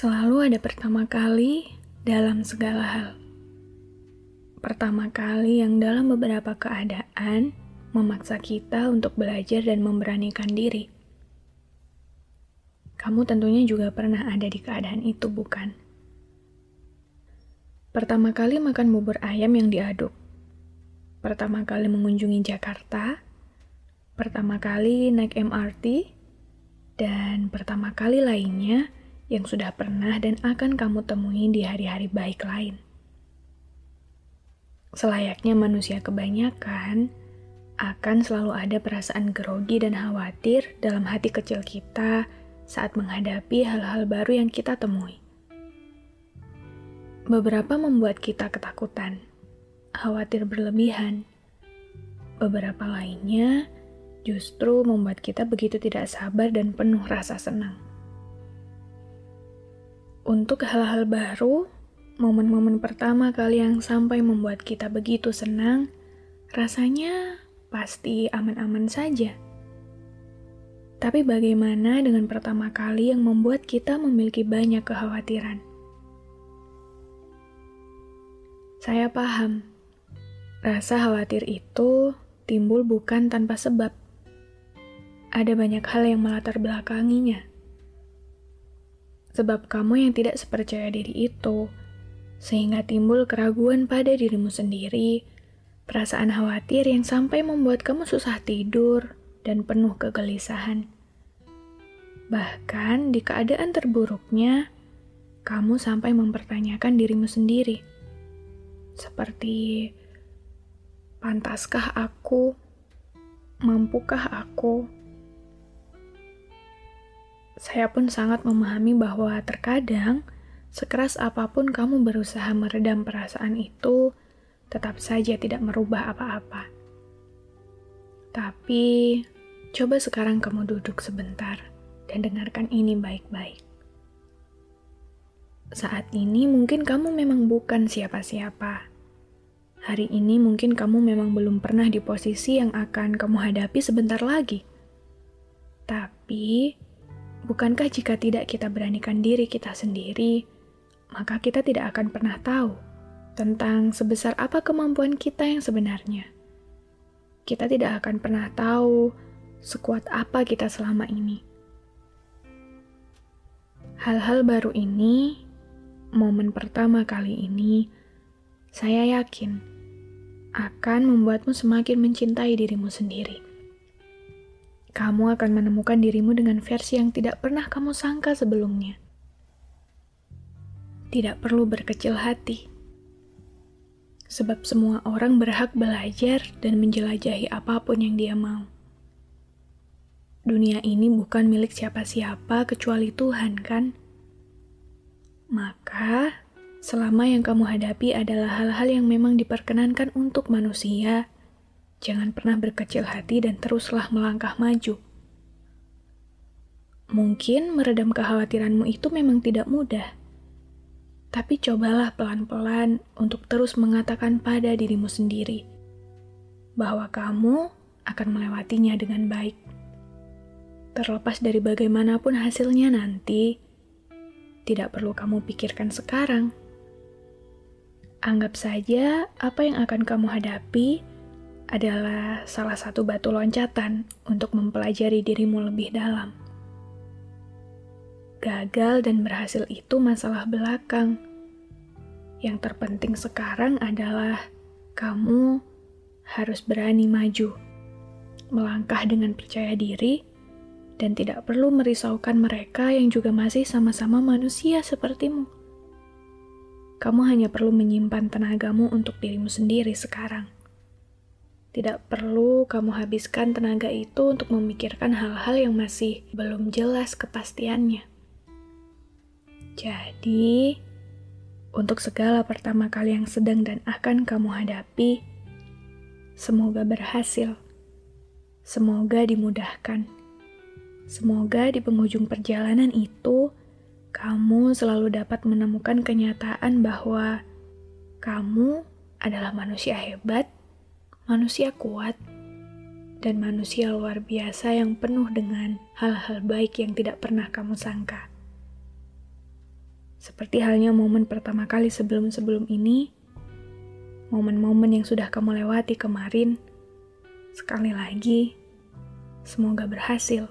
Selalu ada pertama kali dalam segala hal. Pertama kali yang dalam beberapa keadaan memaksa kita untuk belajar dan memberanikan diri. Kamu tentunya juga pernah ada di keadaan itu, bukan? Pertama kali makan bubur ayam yang diaduk. Pertama kali mengunjungi Jakarta. Pertama kali naik MRT. Dan pertama kali lainnya yang sudah pernah dan akan kamu temui di hari-hari baik lain. Selayaknya manusia kebanyakan, akan selalu ada perasaan grogi dan khawatir dalam hati kecil kita saat menghadapi hal-hal baru yang kita temui. Beberapa membuat kita ketakutan, khawatir berlebihan. Beberapa lainnya justru membuat kita begitu tidak sabar dan penuh rasa senang. Untuk hal-hal baru, momen-momen pertama kali yang sampai membuat kita begitu senang, rasanya pasti aman-aman saja. Tapi bagaimana dengan pertama kali yang membuat kita memiliki banyak kekhawatiran? Saya paham, rasa khawatir itu timbul bukan tanpa sebab. Ada banyak hal yang melatar belakanginya. Sebab kamu yang tidak sepercaya diri itu, sehingga timbul keraguan pada dirimu sendiri, perasaan khawatir yang sampai membuat kamu susah tidur dan penuh kegelisahan. Bahkan di keadaan terburuknya, kamu sampai mempertanyakan dirimu sendiri. Seperti, pantaskah aku? Mampukah aku? Saya pun sangat memahami bahwa terkadang Sekeras apa pun kamu berusaha meredam perasaan itu, tetap saja tidak merubah apa-apa. Tapi, coba sekarang kamu duduk sebentar dan dengarkan ini baik-baik. Saat ini mungkin kamu memang bukan siapa-siapa. Hari ini mungkin kamu memang belum pernah di posisi yang akan kamu hadapi sebentar lagi. Tapi, bukankah jika tidak kita beranikan diri kita sendiri, maka kita tidak akan pernah tahu tentang sebesar apa kemampuan kita yang sebenarnya. Kita tidak akan pernah tahu sekuat apa kita selama ini. Hal-hal baru ini, momen pertama kali ini, saya yakin akan membuatmu semakin mencintai dirimu sendiri. Kamu akan menemukan dirimu dengan versi yang tidak pernah kamu sangka sebelumnya tidak perlu berkecil hati. Sebab semua orang berhak belajar dan menjelajahi apa pun yang dia mau. Dunia ini bukan milik siapa-siapa kecuali Tuhan, kan? Maka, selama yang kamu hadapi adalah hal-hal yang memang diperkenankan untuk manusia, jangan pernah berkecil hati dan teruslah melangkah maju. Mungkin meredam kekhawatiranmu itu memang tidak mudah Tapi cobalah pelan-pelan untuk terus mengatakan pada dirimu sendiri bahwa kamu akan melewatinya dengan baik. Terlepas dari bagaimanapun hasilnya nanti, tidak perlu kamu pikirkan sekarang. Anggap saja apa yang akan kamu hadapi adalah salah satu batu loncatan untuk mempelajari dirimu lebih dalam. Gagal dan berhasil itu masalah belakang. Yang terpenting sekarang adalah kamu harus berani maju, melangkah dengan percaya diri, dan tidak perlu merisaukan mereka yang juga masih sama-sama manusia sepertimu. Kamu hanya perlu menyimpan tenagamu untuk dirimu sendiri sekarang. Tidak perlu kamu habiskan tenaga itu untuk memikirkan hal-hal yang masih belum jelas kepastiannya. Jadi, untuk segala pertama kali yang sedang dan akan kamu hadapi, semoga berhasil. Semoga dimudahkan. Semoga di penghujung perjalanan itu, kamu selalu dapat menemukan kenyataan bahwa kamu adalah manusia hebat, manusia kuat, dan manusia luar biasa yang penuh dengan hal-hal baik yang tidak pernah kamu sangka. Seperti halnya momen pertama kali sebelum-sebelum ini, momen-momen yang sudah kamu lewati kemarin, sekali lagi, semoga berhasil.